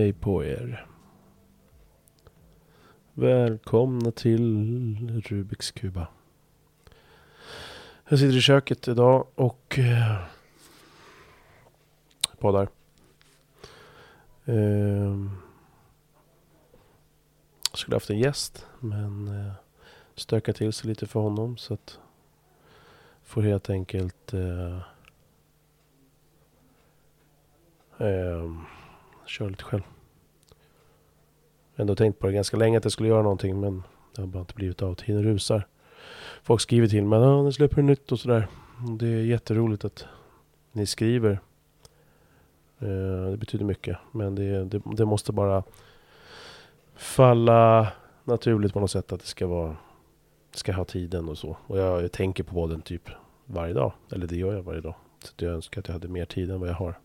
Hej på er. Välkomna till Rubiks kuba. Jag sitter i köket idag och eh, poddar. Eh, skulle haft en gäst men eh, stökar till sig lite för honom så att får helt enkelt eh, eh, köra lite själv. Ändå tänkt på det ganska länge att jag skulle göra någonting men det har bara inte blivit av. Tiden rusar. Folk skriver till mig att nu släpper nytt och sådär. Det är jätteroligt att ni skriver. Eh, det betyder mycket. Men det, det, det måste bara falla naturligt på något sätt att det ska vara ska ha tiden och så. Och jag, jag tänker på podden typ varje dag. Eller det gör jag varje dag. Så jag önskar att jag hade mer tid än vad jag har.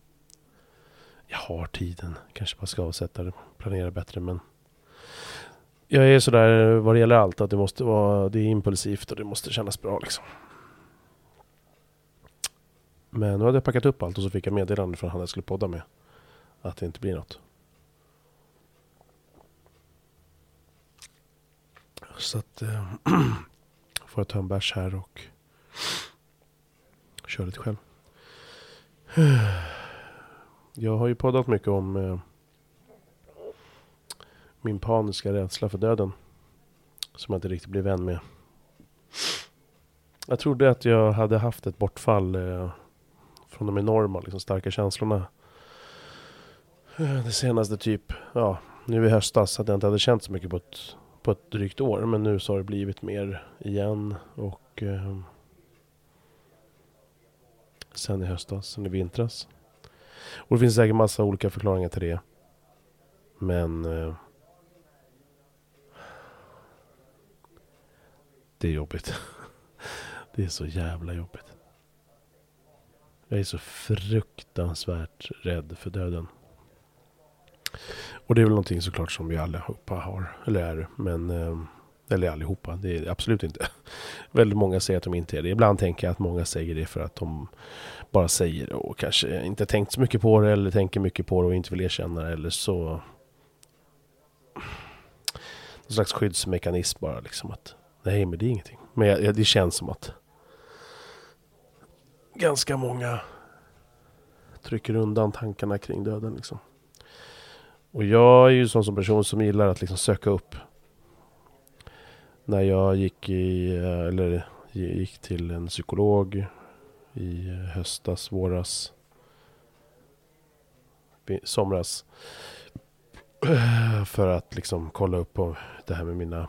Jag har tiden. Kanske bara ska avsätta det. Planera bättre men. Jag är sådär eh, vad det gäller allt. Att det måste vara. Det är impulsivt och det måste kännas bra liksom. Men nu hade jag packat upp allt och så fick jag meddelande från han jag skulle podda med. Att det inte blir något. Så att Äh, får jag ta en bärs här och köra lite själv. Jag har ju poddat mycket om Äh, min paniska rädsla för döden. Som jag inte riktigt blev vän med. Jag trodde att jag hade haft ett bortfall eh, från de enorma, liksom, starka känslorna. Eh, det senaste typ, ja, nu i höstas, att jag inte hade känt så mycket på ett på ett drygt år. Men nu så har det blivit mer igen. Och eh, sen i höstas, sen i vintras. Och det finns säkert massa olika förklaringar till det. Men eh, det är jobbigt. det är så jävla jobbigt. Jag är så fruktansvärt rädd för döden. Och det är väl någonting såklart som vi allihopa har, eller är. Men, ehm, eller allihopa, det är absolut inte. Väldigt många säger att de inte är det. Ibland tänker jag att många säger det för att de bara säger det och kanske inte tänkt så mycket på det eller tänker mycket på det och inte vill erkänna det eller så. Någon slags skyddsmekanism bara liksom att nej men det är ingenting. Men det känns som att ganska många trycker undan tankarna kring döden liksom. Och jag är ju sån som person som gillar att liksom söka upp. När jag gick i, eh, eller gick till en psykolog i höstas, våras, somras. För att liksom kolla upp på det här med mina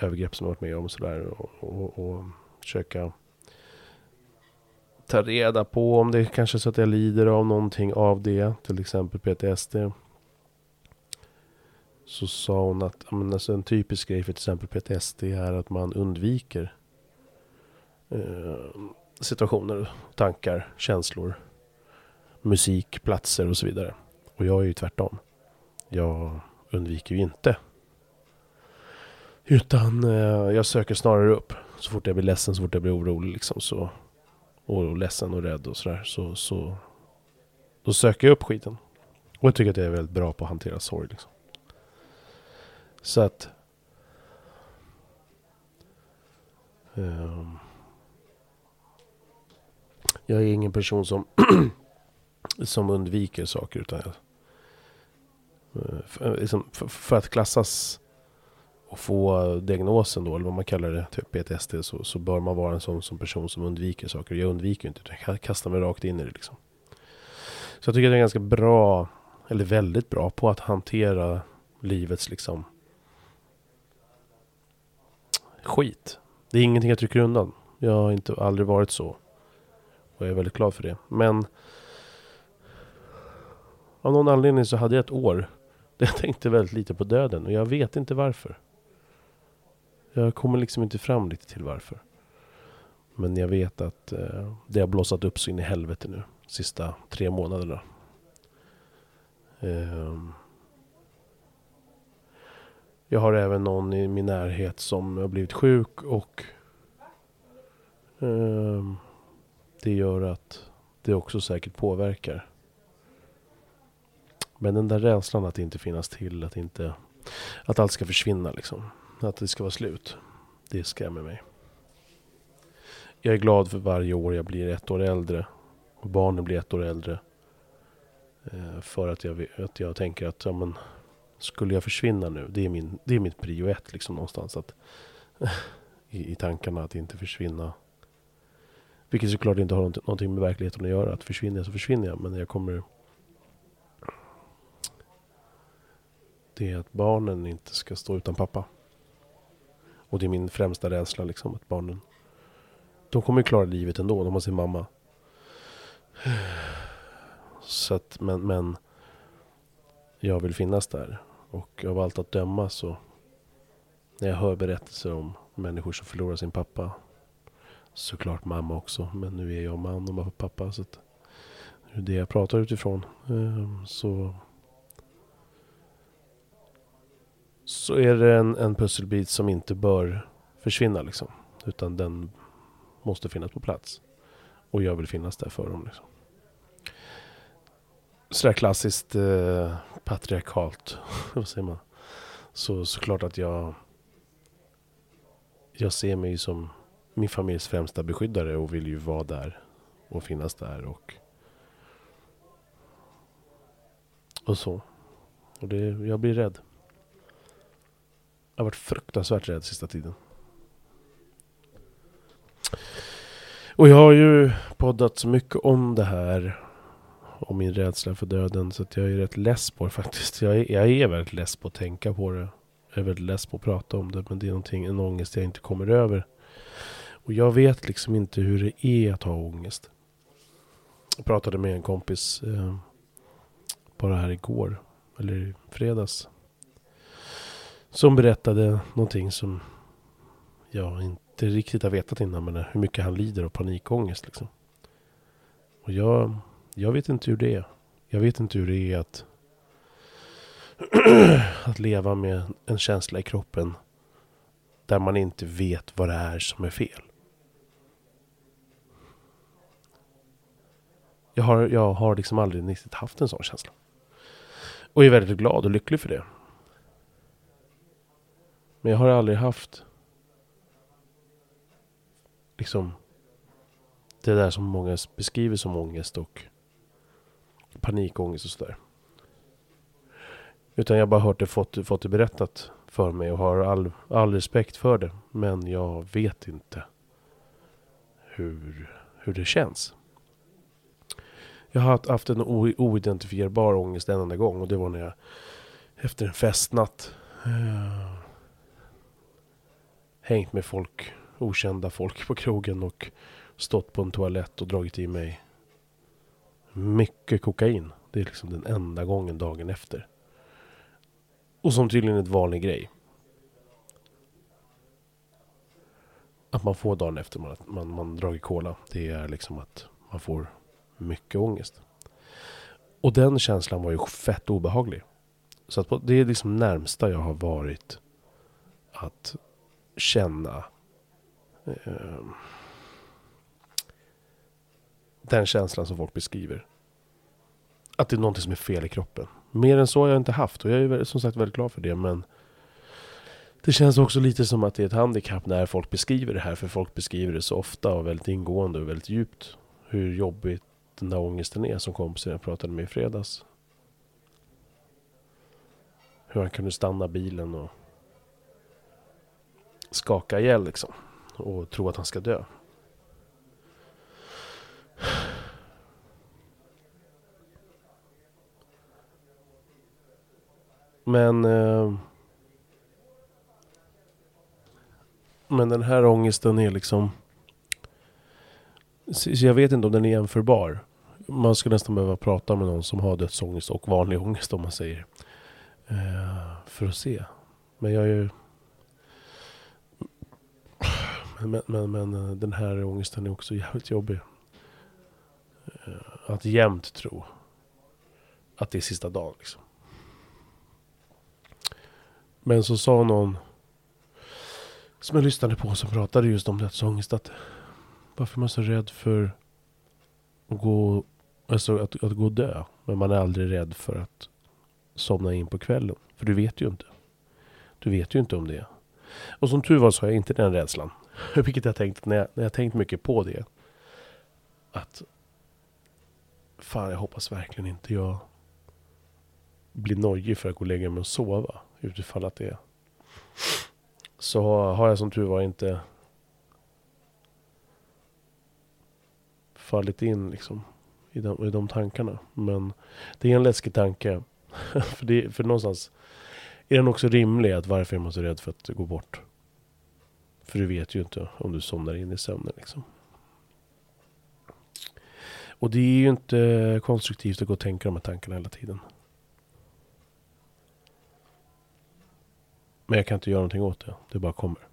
övergrepp som jag varit med om och sådär. Och, och, och försöka ta reda på om det kanske är så att jag lider av någonting av det. Till exempel PTSD. Så sa hon att men alltså en typisk grej för till exempel PTSD är att man undviker eh, situationer, tankar, känslor, musik, platser och så vidare. Och jag är ju tvärtom. Jag undviker ju inte. Utan eh, jag söker snarare upp. Så fort jag blir ledsen, så fort jag blir orolig liksom så. Och ledsen och rädd och sådär. Så, så. Då söker jag upp skiten. Och jag tycker att jag är väldigt bra på att hantera sorg liksom. Så att... Eh, jag är ingen person som, som undviker saker. Utan jag, eh, för, liksom, för, för, att klassas och få diagnosen då, eller vad man kallar det, typ PTSD, så, så bör man vara en sån som person som undviker saker. Jag undviker ju inte, utan jag kastar mig rakt in i det. Liksom. Så jag tycker att jag är ganska bra, eller väldigt bra, på att hantera livets liksom skit. Det är ingenting jag trycker undan. Jag har inte, aldrig varit så. Och jag är väldigt glad för det. Men av någon anledning så hade jag ett år där jag tänkte väldigt lite på döden. Och jag vet inte varför. Jag kommer liksom inte fram lite till varför. Men jag vet att eh, det har blossat upp så in i helvete nu. Sista tre månaderna. Eh, Jag har även någon i min närhet som har blivit sjuk och eh, det gör att det också säkert påverkar. Men den där rädslan att inte finnas till, att inte att allt ska försvinna liksom. Att det ska vara slut. Det skrämmer mig. Jag är glad för varje år jag blir ett år äldre. Och barnen blir ett år äldre. Eh, för att jag, att jag tänker att ja, men, skulle jag försvinna nu? Det är, min, det är mitt prio ett liksom någonstans. Att, i, I tankarna att inte försvinna. Vilket såklart inte har någonting med verkligheten att göra. Att försvinner jag så försvinner jag. Men jag kommer... Det är att barnen inte ska stå utan pappa. Och det är min främsta rädsla liksom. Att barnen... De kommer ju klara livet ändå. De har sin mamma. Så att, men, men jag vill finnas där. Och av allt att döma så när jag hör berättelser om människor som förlorar sin pappa. Såklart mamma också. Men nu är jag man och mamma pappa. Så att, det är det jag pratar utifrån. Eh, så så är det en, en pusselbit som inte bör försvinna liksom. Utan den måste finnas på plats. Och jag vill finnas där för dem. Liksom sådär klassiskt eh, patriarkalt. Vad säger man? Så såklart att jag jag ser mig som min familjs främsta beskyddare och vill ju vara där och finnas där och och så. Och det, jag blir rädd. Jag har varit fruktansvärt rädd sista tiden. Och jag har ju poddat så mycket om det här Om min rädsla för döden. Så att jag är rätt less på det faktiskt. Jag är, jag är väldigt less på att tänka på det. Jag är väldigt less på att prata om det. Men det är någonting, en ångest jag inte kommer över. Och jag vet liksom inte hur det är att ha ångest. Jag pratade med en kompis eh, bara här igår. Eller i fredags. Som berättade någonting som jag inte riktigt har vetat innan. Men hur mycket han lider av panikångest liksom. Och jag jag vet inte hur det är. Jag vet inte hur det är att, att leva med en känsla i kroppen där man inte vet vad det är som är fel. Jag har, jag har liksom aldrig riktigt haft en sån känsla. Och är väldigt glad och lycklig för det. Men jag har aldrig haft liksom det där som många beskriver som ångest och panikångest och sådär. Utan jag har bara hört det, fått, fått det berättat för mig och har all, all respekt för det. Men jag vet inte hur, hur det känns. Jag har haft en oidentifierbar ångest en enda gång och det var när jag efter en festnatt eh, hängt med folk, okända folk på krogen och stått på en toalett och dragit i mig mycket kokain. Det är liksom den enda gången dagen efter. Och som tydligen är ett vanlig grej. Att man får dagen efter man, man, man dragit cola. Det är liksom att man får mycket ångest. Och den känslan var ju fett obehaglig. Så att det är liksom närmsta jag har varit att känna eh, den känslan som folk beskriver. Att det är någonting som är fel i kroppen. Mer än så har jag inte haft och jag är som sagt väldigt glad för det. Men det känns också lite som att det är ett handikapp när folk beskriver det här. För folk beskriver det så ofta och väldigt ingående och väldigt djupt. Hur jobbigt den där ångesten är som kompisen jag pratade med i fredags. Hur han kunde stanna bilen och skaka ihjäl liksom. Och tro att han ska dö. Men... Eh, men den här ångesten är liksom... Så jag vet inte om den är jämförbar. Man skulle nästan behöva prata med någon som har dödsångest och vanlig ångest om man säger. Eh, för att se. Men jag är ju... Men, men, men eh, den här ångesten är också jävligt jobbig. Eh, att jämt tro att det är sista dagen liksom. Men så sa någon som jag lyssnade på som pratade just om dödsångest att varför är man så rädd för att gå, alltså att, att gå och dö? Men man är aldrig rädd för att somna in på kvällen. För du vet ju inte. Du vet ju inte om det. Och som tur var så har jag inte den rädslan. Vilket jag tänkt när jag, när jag tänkt mycket på det. Att fan jag hoppas verkligen inte jag blir nojig för att gå och lägga mig och sova. Utifall att det är. Så har jag som tur var inte fallit in liksom i de, i de tankarna. Men det är en läskig tanke. för, det, för någonstans är den också rimlig att varför är man så rädd för att gå bort? För du vet ju inte om du somnar in i sömnen liksom. Och det är ju inte konstruktivt att gå och tänka de här tankarna hela tiden. Men jag kan inte göra någonting åt det. Det bara kommer.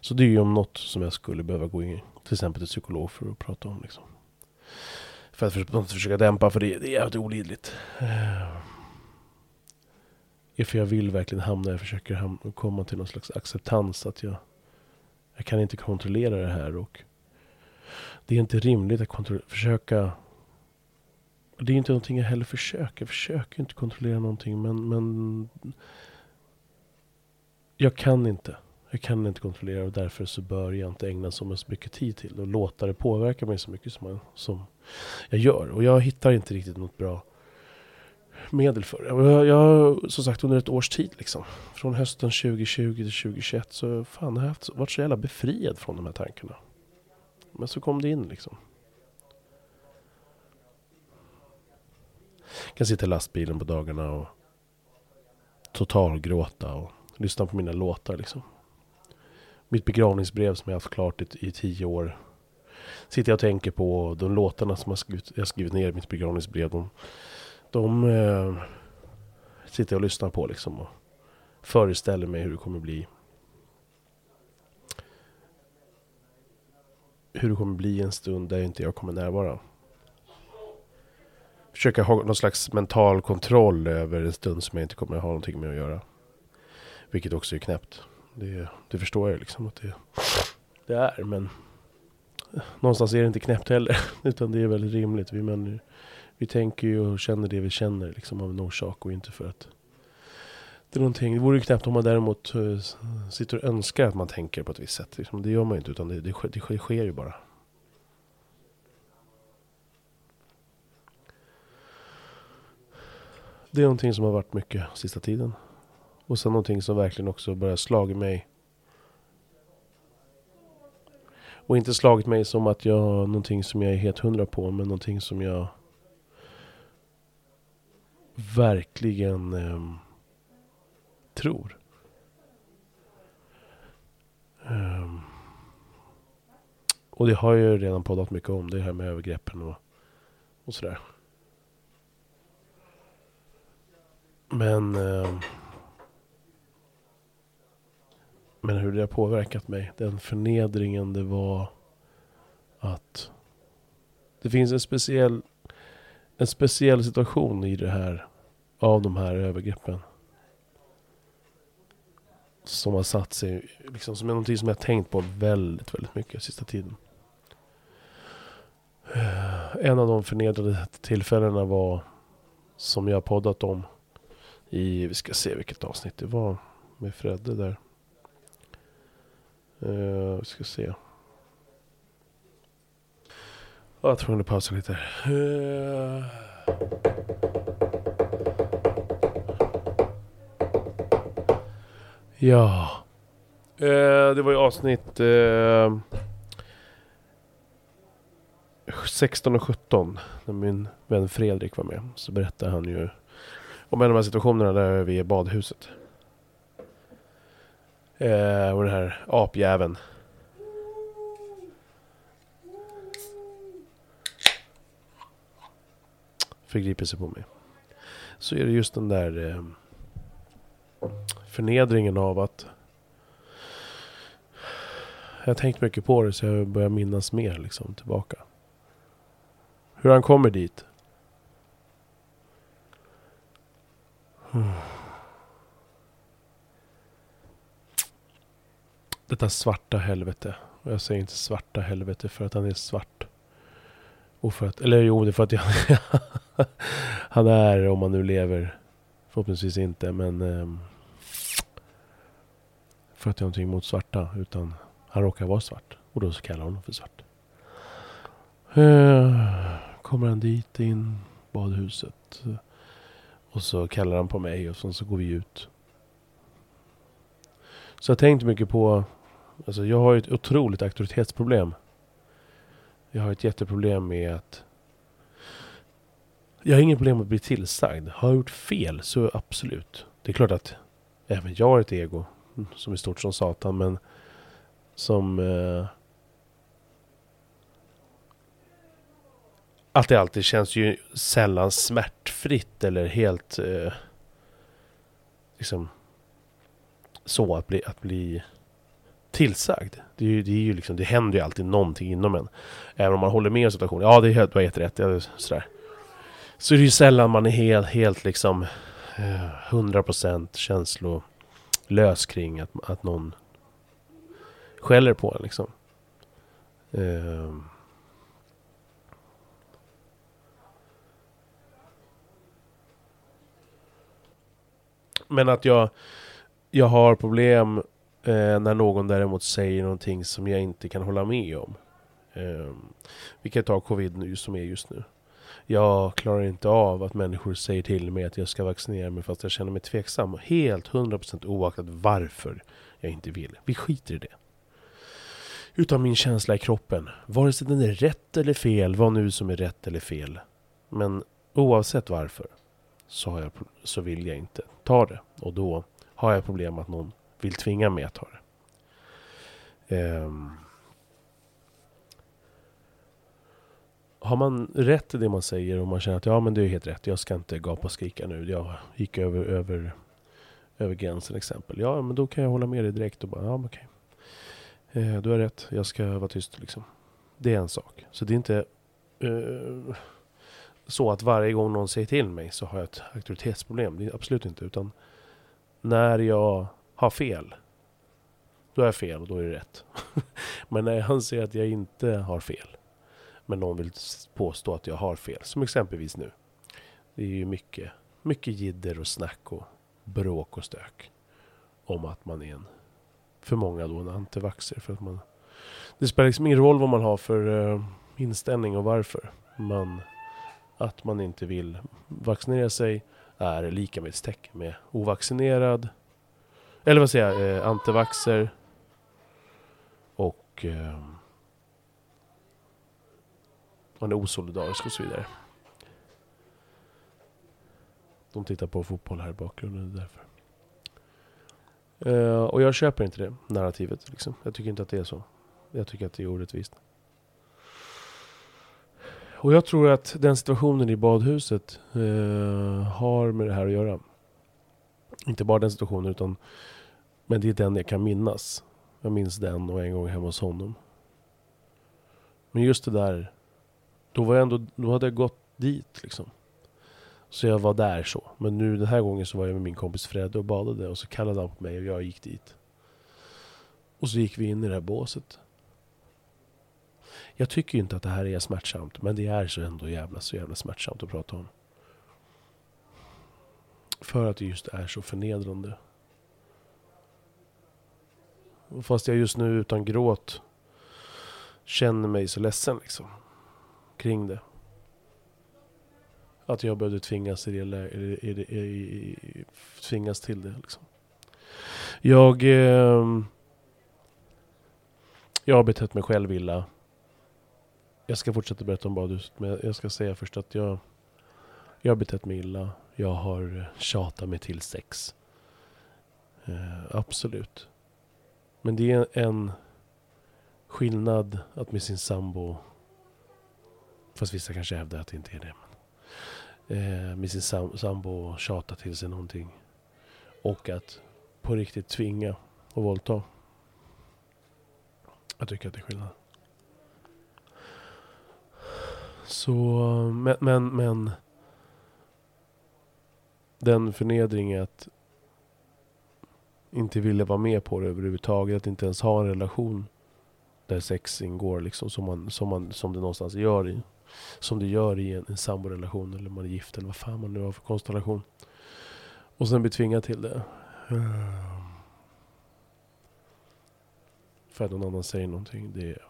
Så det är ju om något som jag skulle behöva gå in till exempel till psykolog för att prata om. Liksom. För att försöka dämpa, för det, det är jävligt olidligt. Eh är för jag vill verkligen hamna, jag försöker hamna, komma till någon slags acceptans att jag, jag kan inte kontrollera det här och det är inte rimligt att försöka det är inte någonting jag heller försöker. Jag försöker inte kontrollera någonting men, men jag kan inte. Jag kan inte kontrollera och därför så bör jag inte ägna så mycket tid till det och låta det påverka mig så mycket som, jag, som jag gör. Och jag hittar inte riktigt något bra medel för jag, jag som sagt under ett års tid liksom. Från hösten 2020 till 2021 så fan jag har jag varit så jävla befriad från de här tankarna. Men så kom det in liksom. Jag kan sitta i lastbilen på dagarna och totalgråta och lyssna på mina låtar liksom. Mitt begravningsbrev som jag haft klart i, i tio år. Sitter jag och tänker på de låtarna som jag skrivit, jag skrivit ner i mitt begravningsbrev. De, de eh, sitter jag och lyssnar på liksom. Och föreställer mig hur det kommer bli. Hur det kommer bli en stund där inte jag kommer närvara. Försöka ha någon slags mental kontroll över en stund som jag inte kommer ha någonting med att göra. Vilket också är knäppt. Det, det förstår jag liksom att det, det är. Men någonstans är det inte knäppt heller. Utan det är väldigt rimligt. Vi, människor vi tänker ju och känner det vi känner liksom av en orsak och inte för att det är någonting. Det vore ju knäppt om man däremot eh, sitter och önskar att man tänker på ett visst sätt. Liksom. Det gör man ju inte utan det, det, det, det sker ju bara. Det är någonting som har varit mycket sista tiden. Och sen någonting som verkligen också börjar slagit mig. Och inte slagit mig som att jag har någonting som jag är helt hundra på. Men någonting som jag verkligen eh, tror. Um, och det har jag ju redan poddat mycket om. Det här med övergreppen och, och sådär. Men... Eh, men hur det har påverkat mig. Den förnedringen det var att det finns en speciell, en speciell situation i det här. Av de här övergreppen. Som har satt sig, liksom som är någonting som jag tänkt på väldigt, väldigt mycket sista tiden. En av de förnedrande tillfällena var som jag poddat om i, vi ska se vilket avsnitt det var med Fredde där. Uh, vi ska se. Jag tror att pausa lite. Uh. Ja. Uh, det var ju avsnitt eh, uh, 16 och 17. När min vän Fredrik var med. Så berättade han ju om en av de här situationerna där vi är i badhuset. Och den här apjäveln. förgriper sig på mig. Så är det just den där eh, förnedringen av att... Jag har tänkt mycket på det så jag börjar minnas mer liksom tillbaka. Hur han kommer dit. Detta svarta helvete. Och jag säger inte svarta helvete för att han är svart och för att, eller jo, det är för att jag han är, om han nu lever, förhoppningsvis inte, men um, för att jag har någonting emot svarta, utan han råkar vara svart. Och då så kallar honom för svart. Uh, kommer han dit in badhuset. Och så kallar han på mig och så, så går vi ut. Så jag tänkte mycket på, alltså jag har ju ett otroligt auktoritetsproblem. Jag har ett jätteproblem med att jag har inget problem med att bli tillsagd. Har jag gjort fel så absolut. Det är klart att även jag har ett ego som är stort som satan men som eh, att det alltid känns ju sällan smärtfritt eller helt eh, liksom så att bli, att bli tillsagd. Det, är ju, det, är ju liksom, det händer ju alltid någonting inom en. Även om man håller med om situationen. Ja, det är helt, du har helt rätt. Ja, sådär. Så är det ju sällan man är helt, helt liksom eh, 100% känslolös kring att, att någon skäller på en liksom. Eh, Men att jag, jag har problem eh, när någon däremot säger någonting som jag inte kan hålla med om. Eh, vi kan ta covid nu som är just nu. Jag klarar inte av att människor säger till mig att jag ska vaccinera mig fast jag känner mig tveksam. Helt 100% oaktat varför jag inte vill. Vi skiter i det. Utan min känsla i kroppen. Vare sig den är rätt eller fel, vad nu som är rätt eller fel. Men oavsett varför så, har jag, så vill jag inte ta det. Och då har jag problem att någon vill tvinga mig att ta det. Um, har man rätt i det man säger och man känner att ja men det är helt rätt, jag ska inte gapa och skrika nu, jag gick över, över, över gränsen exempel. Ja men då kan jag hålla med dig direkt och bara, ja men okej. Eh, du har rätt, jag ska vara tyst liksom. Det är en sak. Så det är inte... Uh, så att varje gång någon säger till mig så har jag ett auktoritetsproblem. Det är absolut inte. Utan när jag har fel, då har jag fel och då är det rätt. men när jag anser att jag inte har fel, men någon vill påstå att jag har fel, som exempelvis nu. Det är ju mycket, mycket jidder och snack och bråk och stök om att man är en, för många då, en antivaxer. För att man, det spelar liksom ingen roll vad man har för uh, inställning och varför. Man att man inte vill vaccinera sig är lika med ett tecken med ovaccinerad. Eller vad säger jag, eh, antivaxer. Och eh, man är osolidarisk och så vidare. De tittar på fotboll här i bakgrunden, det är därför. Uh, och jag köper inte det narrativet. Liksom. Jag tycker inte att det är så. Jag tycker att det är orättvist. Och jag tror att den situationen i badhuset eh, har med det här att göra. Inte bara den situationen utan Men det är den jag kan minnas. Jag minns den och en gång hemma hos honom. Men just det där Då var jag ändå, då hade jag gått dit liksom. Så jag var där så. Men nu den här gången så var jag med min kompis Fred och badade och så kallade han på mig och jag gick dit. Och så gick vi in i det här båset. Jag tycker inte att det här är smärtsamt, men det är så ändå jävla, så jävla smärtsamt att prata om. För att det just är så förnedrande. Och fast jag just nu utan gråt känner mig så ledsen liksom. Kring det. Att jag behövde tvingas, i det, i, i, i, tvingas till det. Liksom. Jag, eh, jag har betett mig själv illa. Jag ska fortsätta berätta om badhuset, men jag ska säga först att jag, jag har betett mig illa. Jag har eh, tjatat mig till sex. Eh, absolut. Men det är en skillnad att med sin sambo, fast vissa kanske hävdar att det inte är det. Men, eh, med sin sam sambo tjata till sig någonting. Och att på riktigt tvinga och våldta. Jag tycker att det är skillnad. Så, eh, men, men, men den förnedringen att inte vilja vara med på det överhuvudtaget. Att inte ens ha en relation där sex ingår liksom som, man, som, man, som det någonstans gör i som det gör i en, en samborelation eller man är gift eller vad fan man nu har för konstellation. Och sen bli tvingad till det. För att någon annan säger någonting. Det är...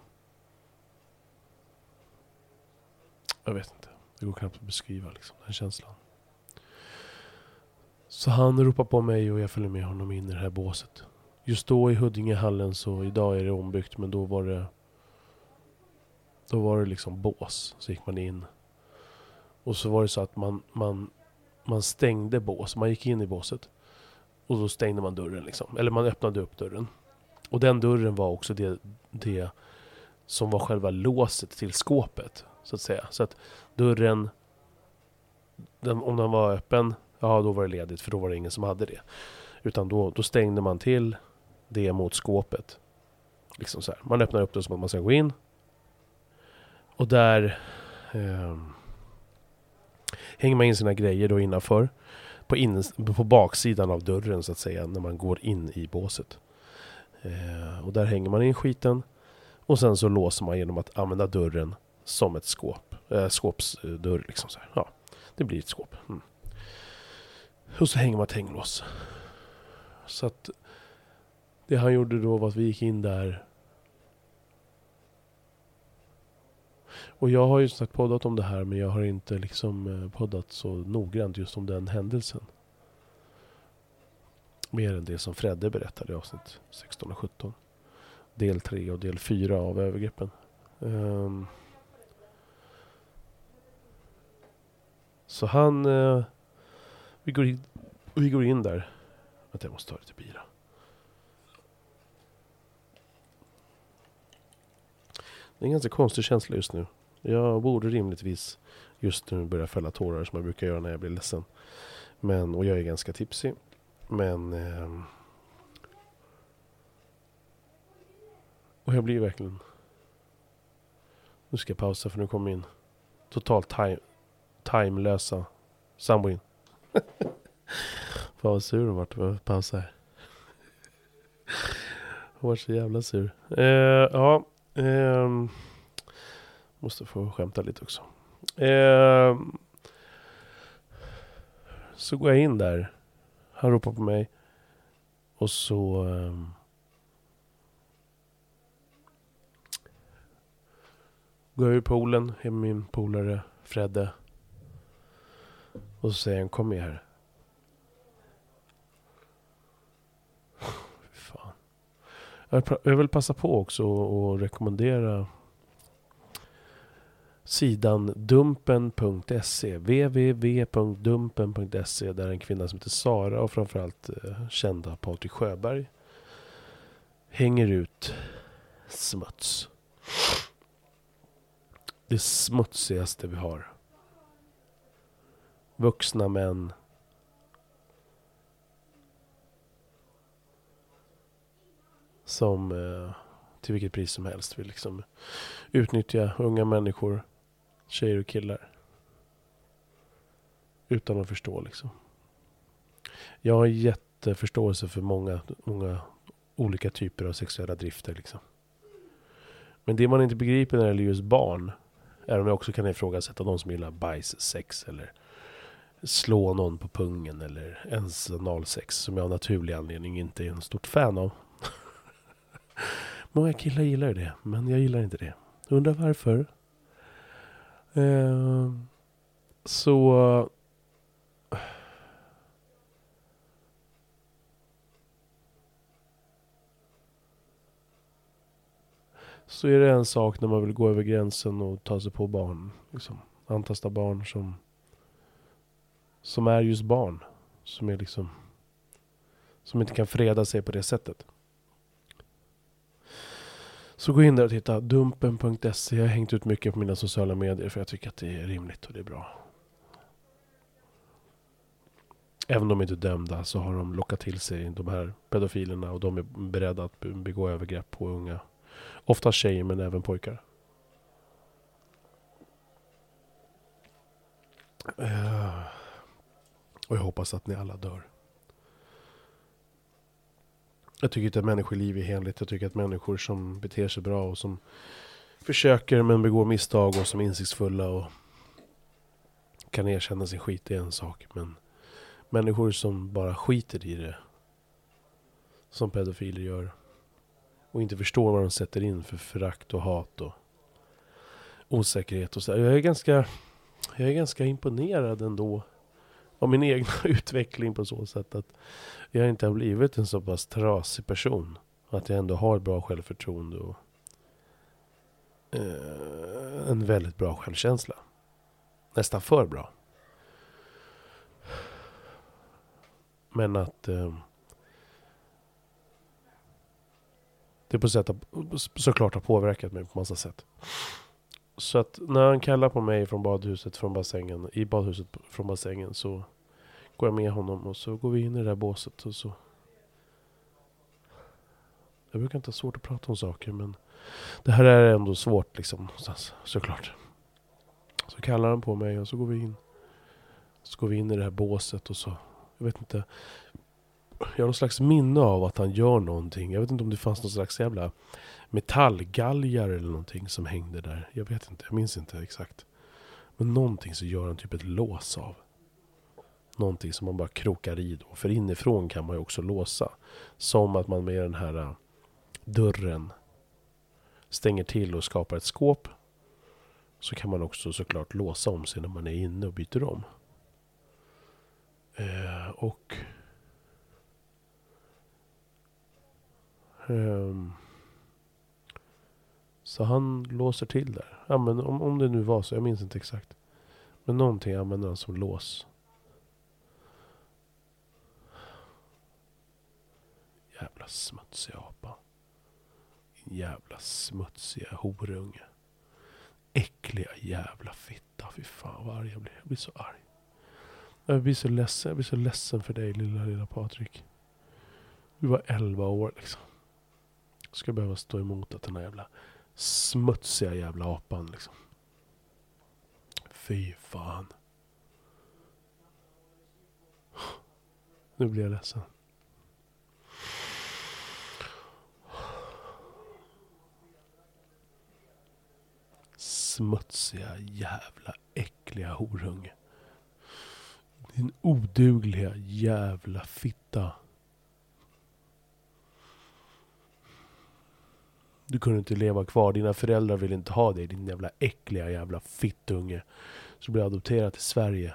Jag vet inte. Det går knappt att beskriva liksom, den känslan. Så han ropar på mig och jag följer med honom in i det här båset. Just då i Huddingehallen så, idag är det ombyggt men då var det Då var det liksom bås. Så gick man in. Och så var det så att man, man, man stängde bås. Man gick in i båset. Och då stängde man dörren liksom. Eller man öppnade upp dörren. Och den dörren var också det, det som var själva låset till skåpet. Så att säga. Så att dörren, den, om den var öppen, ja då var det ledigt för då var det ingen som hade det. Utan då, då stängde man till det mot skåpet. Liksom så här. Man öppnar upp det som att man ska gå in. Och där eh, hänger man in sina grejer då innanför. På, in, på baksidan av dörren så att säga, när man går in i båset. Eh, och där hänger man in skiten. Och sen så låser man genom att använda dörren som ett skåp. Eh, skåpsdörr liksom. Så här. Ja, det blir ett skåp. Mm. Och så hänger man ett hänglås. Så att det han gjorde då var att vi gick in där. Och jag har ju sagt poddat om det här men jag har inte liksom eh, poddat så noggrant just om den händelsen. Mer än det som Fredde berättade i avsnitt 16 och 17. Del 3 och del 4 av övergreppen. Um, så han... Uh, vi, går in, vi går in där. Vänta, jag måste ta lite bira. Det är en ganska konstig känsla just nu. Jag borde rimligtvis just nu börja fälla tårar som jag brukar göra när jag blir ledsen. Men, och jag är ganska tipsig. Men... Eh, och jag blir verkligen... Nu ska jag pausa för nu kommer min totalt time, timelösa sambo in. Fan vad sur hon vart pausa här. Hon var så jävla sur. Eh, ja. Eh, måste få skämta lite också. Eh, så går jag in där. Han ropar på mig. Och så... Ehm, går jag ur poolen, är med min polare Fredde. Och så säger han kom med här. Fan. Jag vill passa på också och rekommendera sidan dumpen.se www.dumpen.se där en kvinna som heter Sara och framförallt eh, kända Patrik Sjöberg hänger ut smuts. Det smutsigaste vi har. Vuxna män som eh, till vilket pris som helst vill liksom utnyttja unga människor tjejer och killar. Utan att förstå liksom. Jag har jätteförståelse för många, många olika typer av sexuella drifter liksom. Men det man inte begriper när det gäller just barn, även om jag också kan ifrågasätta de som gillar bajssex eller slå någon på pungen eller ens analsex som jag av naturlig anledning inte är en stort fan av. Många killar gillar det, men jag gillar inte det. Undrar varför? Eh, så... Så är det en sak när man vill gå över gränsen och ta sig på barn. Liksom. Antasta barn som... Som är just barn. Som är liksom... Som inte kan freda sig på det sättet. Så gå in där och titta. Dumpen.se. Jag har hängt ut mycket på mina sociala medier för jag tycker att det är rimligt och det är bra. Även om de inte är dömda så har de lockat till sig de här pedofilerna och de är beredda att begå övergrepp på unga. Ofta tjejer men även pojkar. Uh, och jag hoppas att ni alla dör. Jag tycker inte att människoliv är heligt. Jag tycker att människor som beter sig bra och som försöker men begår misstag och som är insiktsfulla och kan erkänna sin skit är en sak. Men människor som bara skiter i det. Som pedofiler gör. Och inte förstår vad de sätter in för förakt och hat och osäkerhet och så. Jag är ganska, jag är ganska imponerad ändå av min egna utveckling på så sätt att jag inte har blivit en så pass trasig person. Att jag ändå har bra självförtroende och eh, en väldigt bra självkänsla. Nästan för bra. Men att eh, det på sätt såklart har påverkat mig på massa sätt. Så att när han kallar på mig från badhuset från bassängen, i badhuset från bassängen så går jag med honom och så går vi in i det där båset och så jag brukar inte ha svårt att prata om saker men det här är ändå svårt liksom någonstans, såklart. Så kallar han på mig och så går vi in. Så går vi in i det här båset och så, jag vet inte. Jag har någon slags minne av att han gör någonting. Jag vet inte om det fanns någon slags jävla metallgalgar eller någonting som hängde där. Jag vet inte, jag minns inte exakt. Men någonting så gör han typ ett lås av. Någonting som man bara krokar i då. För inifrån kan man ju också låsa. Som att man med den här äh, dörren stänger till och skapar ett skåp. Så kan man också såklart låsa om sig när man är inne och byter om. Eh, och... Um, så han låser till där. Ja, men om, om det nu var så, jag minns inte exakt. Men någonting använder han som lås. Jävla smutsiga apa. Jävla smutsiga horunge. Äckliga jävla fitta. Fy fan vad arg jag blir. Jag blir så arg. Jag blir så ledsen. Jag blir så ledsen för dig lilla, lilla Patrik. Du var 11 år liksom. Ska behöva stå emot att den här jävla smutsiga jävla apan liksom. Fy fan. Nu blir jag ledsen. Smutsiga jävla äckliga horunge. Din odugliga jävla fitta. Du kunde inte leva kvar. Dina föräldrar ville inte ha dig. Din jävla äckliga jävla fittunge. Så du blev adopterad till Sverige.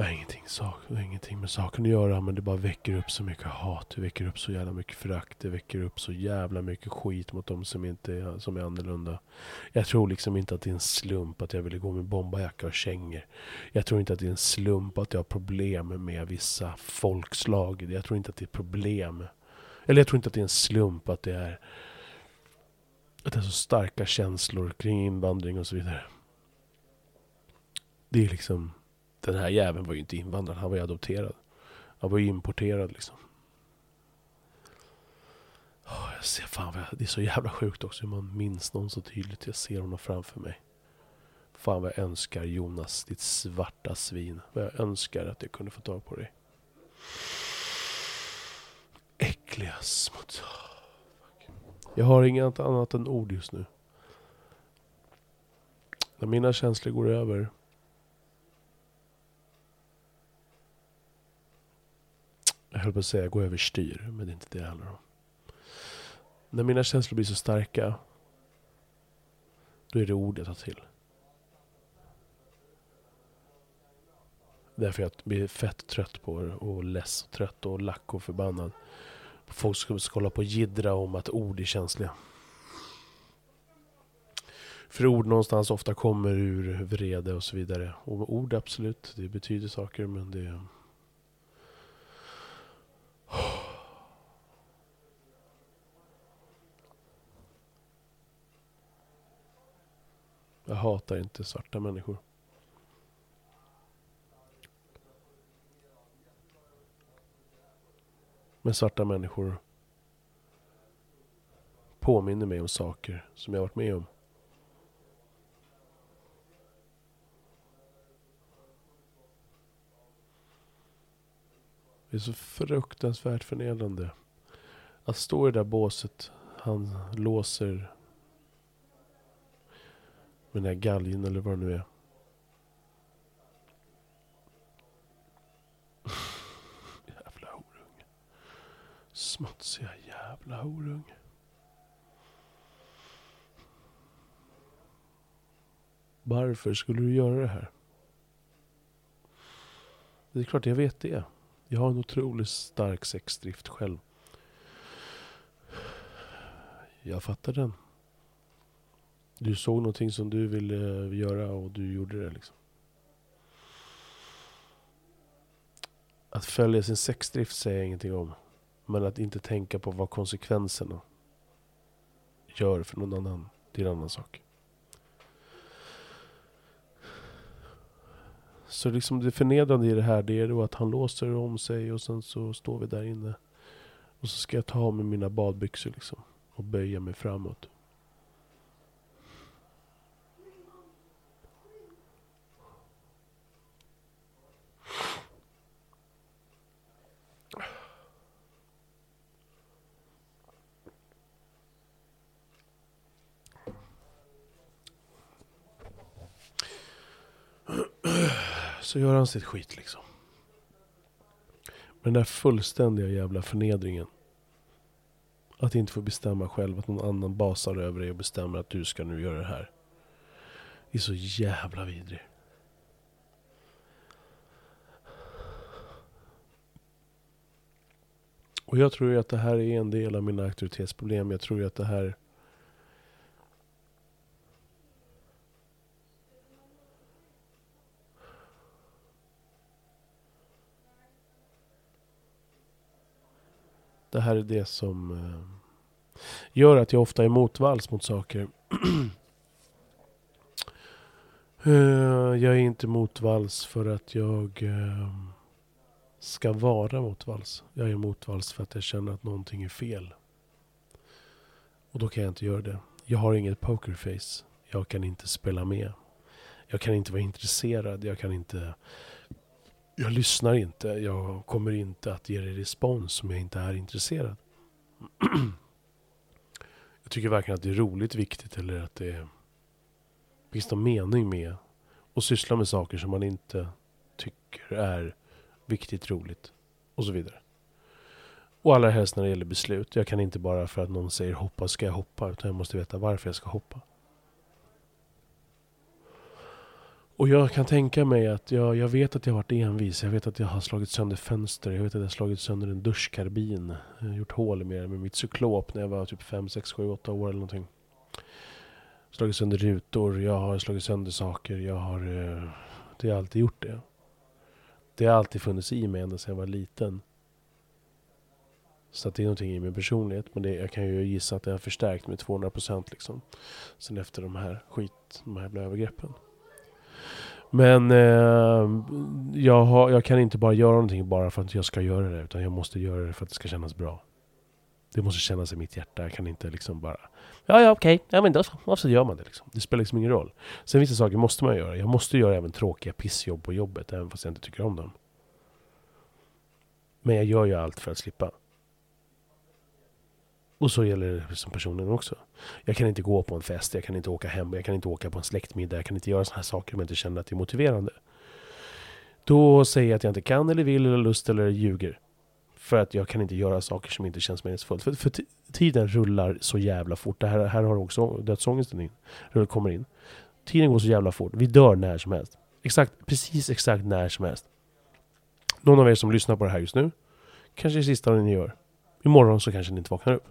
Det har ingenting, sak, det har ingenting med saken att göra men det bara väcker upp så mycket hat. Det väcker upp så jävla mycket förakt. Det väcker upp så jävla mycket skit mot de som inte är, som är annorlunda. Jag tror liksom inte att det är en slump att jag ville gå med bombajacka och kängor. Jag tror inte att det är en slump att jag har problem med vissa folkslag. Jag tror inte att det är problem. Eller jag tror inte att det är en slump att det är att det är så starka känslor kring invandring och så vidare. Det är liksom den här jäveln var ju inte invandrad, han var ju adopterad. Han var ju importerad liksom. Oh, jag ser fan vad jag, det är så jävla sjukt också hur man minns någon så tydligt. Jag ser honom framför mig. Fan vad jag önskar Jonas, ditt svarta svin. Vad jag önskar att jag kunde få tag på dig. Äckliga smuts. Jag har inget annat än ord just nu. När mina känslor går över jag höll på att säga gå överstyr, men det är inte det det handlar om. När mina känslor blir så starka, då är det ord jag tar till. Därför jag blir fett trött på det och less och trött och lack och förbannad. Folk ska, ska hålla på och jiddra om att ord är känsliga. För ord någonstans ofta kommer ur vrede och så vidare. Och ord absolut, det betyder saker men det jag hatar inte svarta människor. Men svarta människor påminner mig om saker som jag varit med om. Det är så fruktansvärt förnedrande. Att stå i det där båset, han låser med den här galgen eller vad det nu är. jävla horunge. Smutsiga jävla horunge. Varför skulle du göra det här? Det är klart jag vet det. Jag har en otroligt stark sexdrift själv. Jag fattar den. Du såg någonting som du ville eh, göra och du gjorde det liksom. Att följa sin sexdrift säger jag ingenting om. Men att inte tänka på vad konsekvenserna gör för någon annan, det är en annan sak. Så liksom det förnedrande i det här, det är då att han låser om sig och sen så står vi där inne. Och så ska jag ta av mig mina badbyxor liksom. Och böja mig framåt. Så gör han sitt skit liksom. Men den där fullständiga jävla förnedringen. Att inte få bestämma själv, att någon annan basar över dig och bestämmer att du ska nu göra det här. Det är så jävla vidrig. Och jag tror ju att det här är en del av mina auktoritetsproblem. Jag tror ju att det här Det här är det som eh, gör att jag ofta är motvalls mot saker. Eh, jag är inte motvalls för att jag eh, ska vara motvalls. Jag är motvalls för att jag känner att någonting är fel. Och då kan jag inte göra det. Jag har inget pokerface. Jag kan inte spela med. Jag kan inte vara intresserad. Jag kan inte jag lyssnar inte. Jag kommer inte att ge dig respons om jag inte är intresserad. jag tycker varken att det är roligt, viktigt eller att det finns någon mening med att syssla med saker som man inte tycker är viktigt, roligt och så vidare. Och allra helst när det gäller beslut. Jag kan inte bara för att någon säger hoppa ska jag hoppa, utan jag måste veta varför jag ska hoppa. Och jag kan tänka mig att jag, jag vet att jag har varit envis. Jag vet att jag har slagit sönder fönster. Jag vet att jag har slagit sönder en duschkarbin. Jag har gjort hål med, med mitt cyklop när jag var typ 5, 6, 7, 8 år eller någonting. Slagit sönder rutor. Jag har slagit sönder saker. Jag har... Eh, det har alltid gjort det. Det har alltid funnits i mig ända sedan jag var liten. Så att det är någonting i min personlighet. Men det, jag kan ju gissa att det har förstärkt med 200% liksom. Sen efter de här skit, de här jävla övergreppen. Men eh, jag, har, jag, kan inte bara göra någonting bara för att jag ska göra det. Utan jag måste göra det för att det ska kännas bra. Det måste kännas i mitt hjärta. Jag kan inte liksom bara... Ja, ja, okej. Okay. Ja, men då så, så gör man det liksom. Det spelar liksom ingen roll. Sen vissa saker måste man göra. Jag måste göra även tråkiga pissjobb på jobbet. Även fast jag inte tycker om dem. Men jag gör ju allt för att slippa. Och så gäller det som personen också. Jag kan inte gå på en fest, jag kan inte åka hem, jag kan inte åka på en släktmiddag, jag kan inte göra sådana här saker om jag inte känner att det är motiverande. Då säger jag att jag inte kan eller vill eller lust eller ljuger. För att jag kan inte göra saker som inte känns meningsfullt. För, för tiden rullar så jävla fort. Det här, här har också dödsångesten in, kommer in. Tiden går så jävla fort. Vi dör när som helst. Exakt, precis exakt när som helst. Någon av er som lyssnar på det här just nu, kanske är det sista ni gör. Imorgon så kanske ni inte vaknar upp.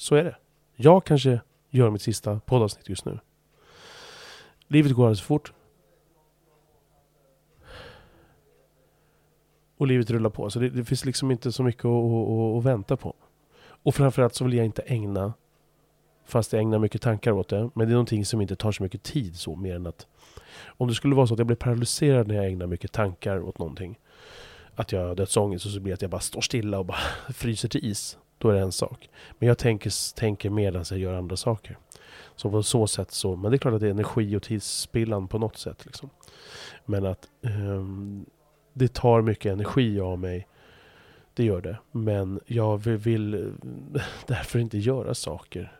Så är det. Jag kanske gör mitt sista poddavsnitt just nu. Livet går alldeles för fort. Och livet rullar på. Så det, det finns liksom inte så mycket att, att, att, vänta på. Och framförallt så vill jag inte ägna, fast jag ägnar mycket tankar åt det, men det är någonting som inte tar så mycket tid så, mer än att om det skulle vara så att jag blir paralyserad när jag ägnar mycket tankar åt någonting, att jag har dödsångest och så blir det att jag bara står stilla och bara fryser till is. Då är det en sak. Men jag tänker, tänker medan jag gör andra saker. Så på så sätt så, men det är klart att det är energi och tidsspillan på något sätt. Liksom. Men att um, det tar mycket energi av mig Det gör det. Men jag vill, vill därför inte göra saker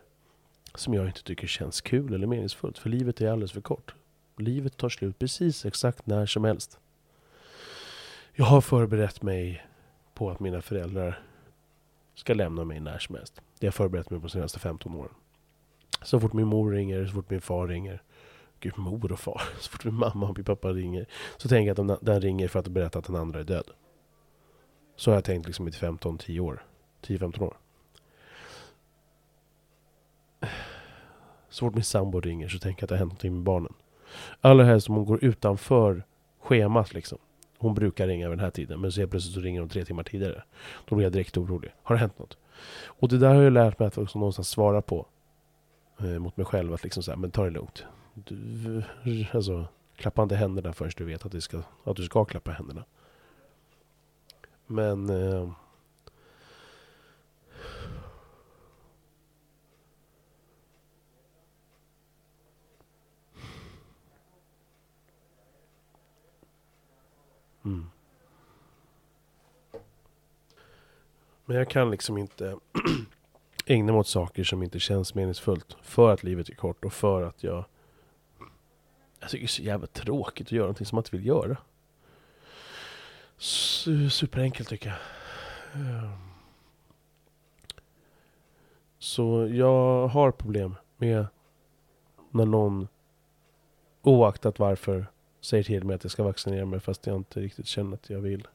som jag inte tycker känns kul eller meningsfullt. För livet är alldeles för kort. Livet tar slut precis exakt när som helst. Jag har förberett mig på att mina föräldrar ska lämna mig när som helst. Det har jag förberett mig på de senaste 15 åren. Så fort min mor ringer, så fort min far ringer. Gud, mor och far. Så fort min mamma och min pappa ringer. Så tänker jag att den ringer för att berätta att den andra är död. Så har jag tänkt liksom i 15-10 år. 10-15 år. Så fort min sambo ringer så tänker jag att det har hänt någonting med barnen. Allra helst om hon går utanför schemat liksom. Hon brukar ringa vid den här tiden, men så helt plötsligt så ringer hon tre timmar tidigare. Då blir jag direkt orolig. Har det hänt något? Och det där har jag lärt mig att också någonstans svara på. Eh, mot mig själv, att liksom säga, men ta det lugnt. Du, alltså, klappa inte händerna förrän du vet att, det ska, att du ska klappa händerna. Men... Eh, Mm. Men jag kan liksom inte ägna mig åt saker som inte känns meningsfullt. För att livet är kort och för att jag... Jag tycker det är så jävla tråkigt att göra någonting som man inte vill göra. Superenkelt tycker jag. Ehm. Så jag har problem med när någon oaktat varför säger till mig att jag ska vaccinera mig fast jag inte riktigt känner att jag vill.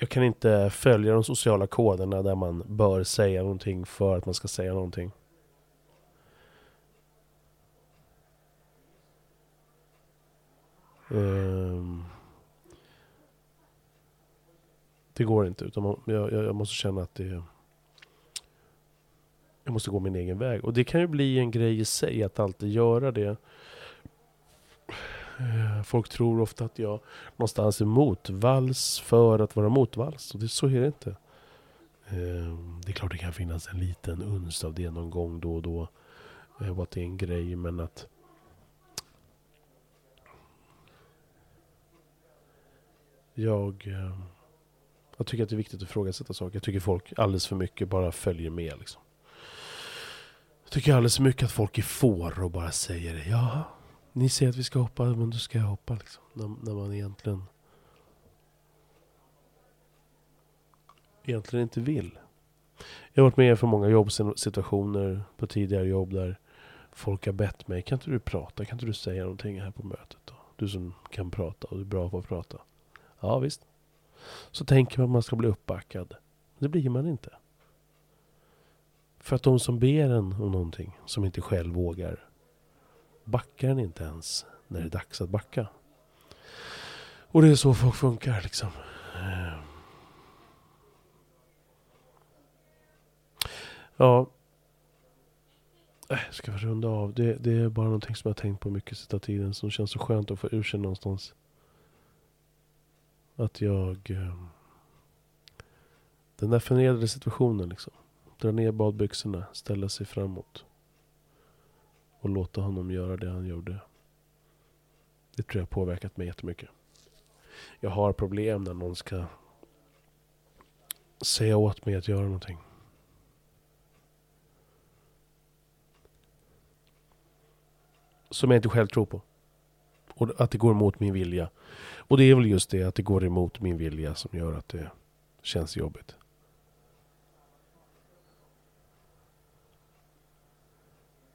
Jag kan inte följa de sociala koderna där man bör säga någonting för att man ska säga någonting. Um, det går inte. Utan man, jag, jag, måste känna att det... Jag måste gå min egen väg. Och det kan ju bli en grej i sig att alltid göra det. Eh, folk tror ofta att jag någonstans är motvalls för att vara motvalls. Och det, så är det inte. Eh, det är klart det kan finnas en liten uns av det någon gång då och då. Eh, och att det är en grej. Men att Jag, jag tycker att det är viktigt att ifrågasätta saker. Jag tycker folk alldeles för mycket bara följer med. Liksom. Jag tycker alldeles för mycket att folk är får och bara säger ja, ni säger att vi ska hoppa, men då ska jag hoppa. Liksom. När, när man egentligen egentligen inte vill. Jag har varit med för många jobbsituationer på tidigare jobb där folk har bett mig, kan inte du prata? Kan inte du säga någonting här på mötet? Då? Du som kan prata och är bra på att prata. Ja visst. Så tänker man att man ska bli uppbackad. Det blir man inte. För att de som ber en om någonting som inte själv vågar backar den inte ens när det är dags att backa. Och det är så folk funkar liksom. Ja. Jag ska vi runda av? Det, det, är bara någonting som jag har tänkt på mycket sista tiden som känns så skönt att få ur sig någonstans. Att jag... Eh, den där förnedrade situationen liksom. Dra ner badbyxorna, ställa sig framåt. Och låta honom göra det han gjorde. Det tror jag har påverkat mig jättemycket. Jag har problem när någon ska säga åt mig att göra någonting. Som jag inte själv tror på. Och att det går emot min vilja. Och det är väl just det att det går emot min vilja som gör att det känns jobbigt.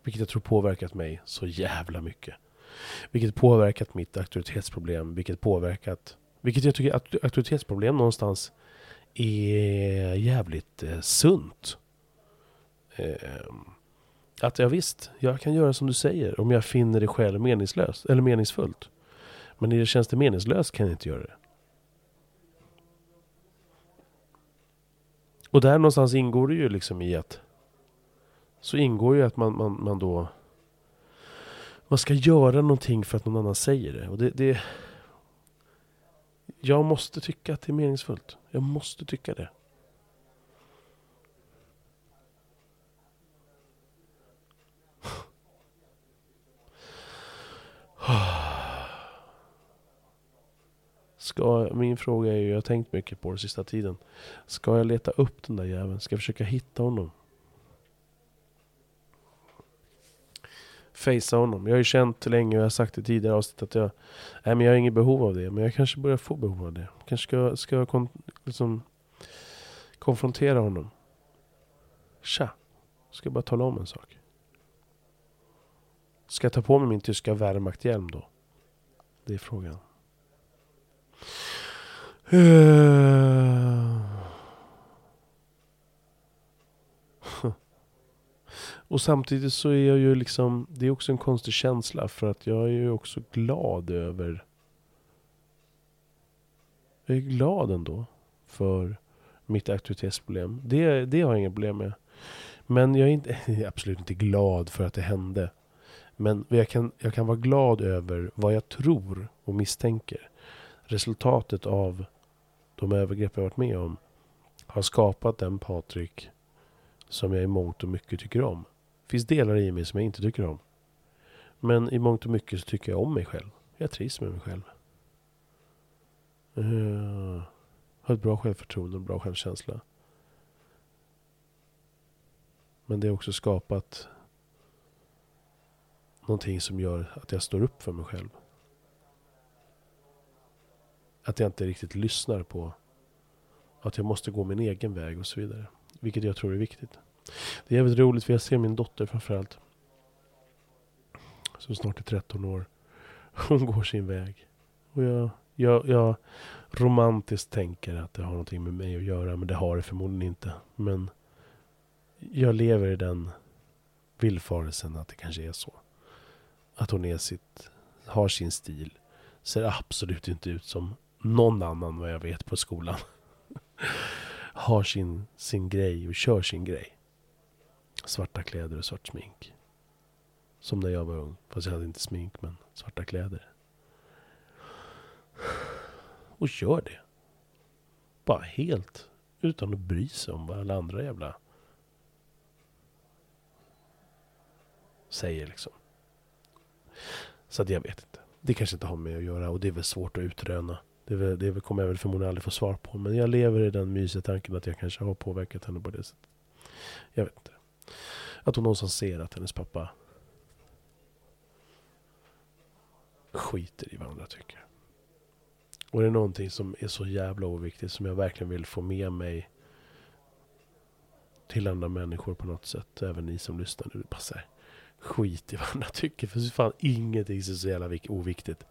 Vilket jag tror påverkat mig så jävla mycket. Vilket påverkat mitt auktoritetsproblem. Vilket påverkat... Vilket jag tycker att auktoritetsproblem någonstans är jävligt eh, sunt. Eh, att ja, visst, jag kan göra som du säger om jag finner det själv meningslöst eller meningsfullt. Men när det känns det meningslöst kan jag inte göra det. Och där någonstans ingår det ju liksom i att så ingår ju att man, man, man då man ska göra någonting för att någon annan säger det. Och det, det jag måste tycka att det är meningsfullt. Jag måste tycka det. Ska, min fråga är ju, jag har tänkt mycket på det sista tiden. Ska jag leta upp den där jäveln? Ska jag försöka hitta honom? Facea honom. Jag har ju känt länge och jag har sagt i tidigare avsnitt att jag... Nej men jag har inget behov av det. Men jag kanske börjar få behov av det. Kanske ska, ska jag kon, liksom, konfrontera honom. Tja. Ska jag bara tala om en sak. Ska jag ta på mig min tyska Wehrmachthjälm då? Det är frågan. Eh. Och samtidigt så är jag ju liksom, det är också en konstig känsla för att jag är ju också glad över jag är glad ändå för mitt aktivitetsproblem. Det, det har jag inga problem med. Men jag är, inte, jag är absolut inte glad för att det hände. Men jag kan, jag kan vara glad över vad jag tror och misstänker. Resultatet av de övergrepp jag varit med om har skapat den Patrik som jag i mångt och mycket tycker om. Det finns delar i mig som jag inte tycker om. Men i mångt och mycket så tycker jag om mig själv. Jag trivs med mig själv. Uh, har ett bra självförtroende och bra självkänsla. Men det har också skapat någonting som gör att jag står upp för mig själv. Att jag inte riktigt lyssnar på att jag måste gå min egen väg och så vidare. Vilket jag tror är viktigt. Det är jävligt roligt för jag ser min dotter framförallt. Som snart är 13 år. Hon går sin väg. Och jag, jag, jag romantiskt tänker att det har någonting med mig att göra. Men det har det förmodligen inte. Men jag lever i den villfarelsen att det kanske är så. Att hon är sitt, har sin stil. Ser absolut inte ut som någon annan vad jag vet på skolan. har sin, sin grej och kör sin grej. Svarta kläder och svart smink. Som när jag var ung. Fast jag hade inte smink men svarta kläder. Och gör det. Bara helt utan att bry sig om vad alla andra jävla säger liksom. Så att jag vet inte. Det kanske inte har med att göra och det är väl svårt att utröna. Det, väl, det kommer jag väl förmodligen aldrig få svar på. Men jag lever i den mysiga tanken att jag kanske har påverkat henne på det sättet. Jag vet inte. Att hon någonstans ser att hennes pappa skiter i vad andra tycker. Och det är någonting som är så jävla oviktigt som jag verkligen vill få med mig till andra människor på något sätt. Även ni som lyssnar nu. Bara så här, skit i vad andra tycker. För fan ingenting är så jävla oviktigt.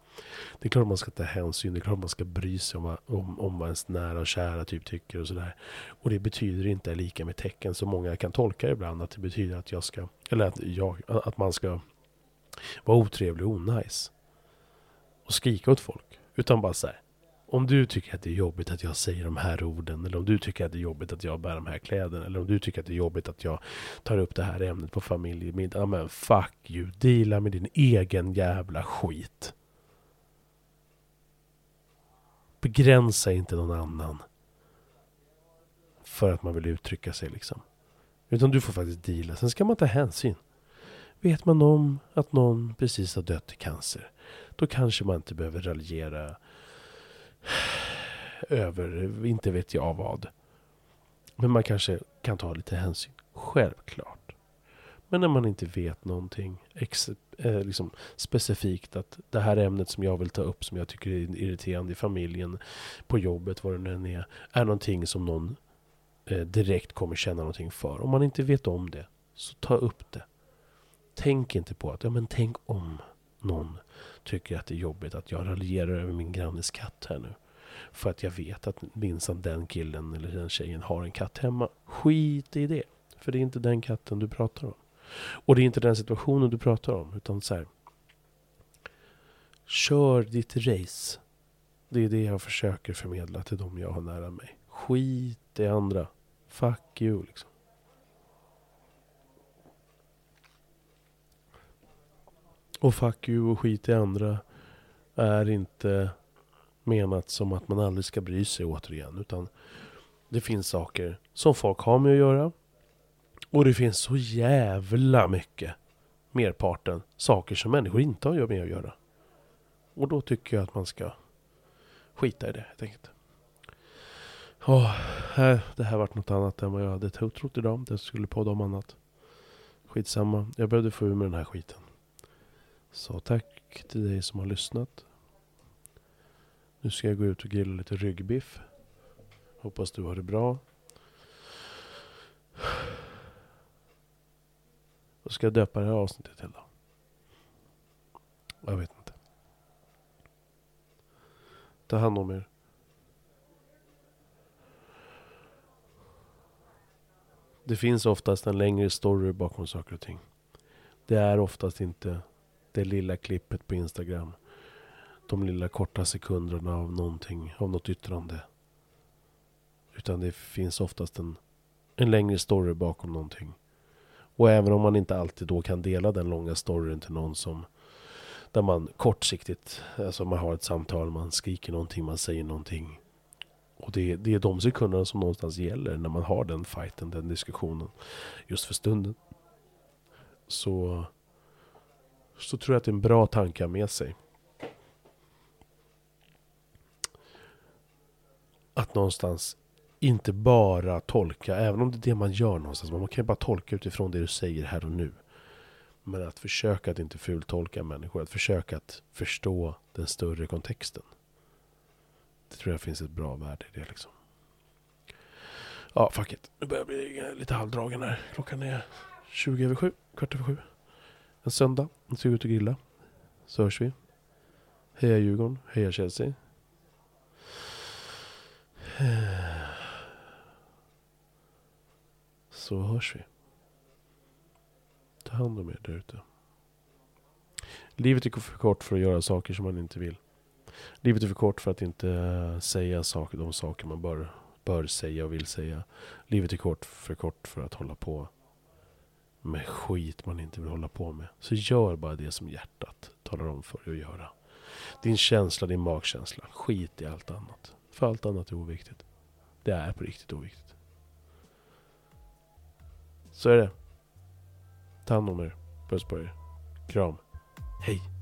Det är klart man ska ta hänsyn. Det är klart man ska bry sig om, om, om vad ens nära och kära typ tycker och sådär. Och det betyder inte lika med tecken som många kan tolka ibland. Att det betyder att jag ska, eller att jag, att man ska vara otrevlig och onajs. Och skrika åt folk. Utan bara såhär om du tycker att det är jobbigt att jag säger de här orden, eller om du tycker att det är jobbigt att jag bär de här kläderna, eller om du tycker att det är jobbigt att jag tar upp det här ämnet på familjemiddag. Ja men fuck you, deala med din egen jävla skit. Begränsa inte någon annan. För att man vill uttrycka sig liksom. Utan du får faktiskt deala. Sen ska man ta hänsyn. Vet man om att någon precis har dött i cancer. Då kanske man inte behöver raljera över, inte vet jag vad. Men man kanske kan ta lite hänsyn. Självklart. Men när man inte vet någonting ex, eh, liksom specifikt att det här ämnet som jag vill ta upp som jag tycker är irriterande i familjen, på jobbet, vad det nu än är, är någonting som någon eh, direkt kommer känna någonting för. Om man inte vet om det, så ta upp det. Tänk inte på att, ja men tänk om någon tycker att det är jobbigt att jag raljerar över min grannes katt här nu. För att jag vet att minsann den killen eller den tjejen har en katt hemma. Skit i det. För det är inte den katten du pratar om. Och det är inte den situationen du pratar om. Utan så här. Kör ditt race. Det är det jag försöker förmedla till de jag har nära mig. Skit i andra. Fuck you liksom. Och fuck you och skit i andra är inte menat som att man aldrig ska bry sig återigen. Utan det finns saker som folk har med att göra. Och det finns så jävla mycket, merparten, saker som människor inte har med att göra. Och då tycker jag att man ska skita i det helt enkelt. Oh, det här vart något annat än vad jag hade trott idag. Det skulle podda om annat. Skitsamma, jag behövde få ur mig den här skiten. Så tack till dig som har lyssnat. Nu ska jag gå ut och grilla lite ryggbiff. Hoppas du har det bra. Vad ska jag döpa det här avsnittet till då? Jag vet inte. Ta hand om er. Det finns oftast en längre story bakom saker och ting. Det är oftast inte det lilla klippet på Instagram. De lilla korta sekunderna av någonting, av något yttrande. Utan det finns oftast en, en längre story bakom någonting. Och även om man inte alltid då kan dela den långa storyn till någon som där man kortsiktigt, alltså man har ett samtal, man skriker någonting, man säger någonting. Och det, det är de sekunderna som någonstans gäller när man har den fighten, den diskussionen. Just för stunden. Så, så tror jag att det är en bra tanke att med sig. Att någonstans inte bara tolka, även om det är det man gör någonstans. Man kan ju bara tolka utifrån det du säger här och nu. Men att försöka att inte fultolka människor. Att försöka att förstå den större kontexten. Det tror jag finns ett bra värde i det liksom. Ja, fuck it. Nu börjar jag bli lite halvdragen här. Klockan är 20 över 7, kvart över 7. En söndag. Nu ska vi ut och grilla. Så hörs vi. Heja Djurgården. Heja Chelsea. Så hörs vi. Ta hand om er där ute. Livet är för kort för att göra saker som man inte vill. Livet är för kort för att inte eh, säga saker, de saker man bör, bör säga och vill säga. Livet är kort, för kort för att hålla på med skit man inte vill hålla på med. Så gör bara det som hjärtat talar om för dig att göra. Din känsla, din magkänsla. Skit i allt annat. För allt annat är oviktigt. Det är på riktigt oviktigt. Så är det. Ta hand om er. Puss på er. Kram. Hej.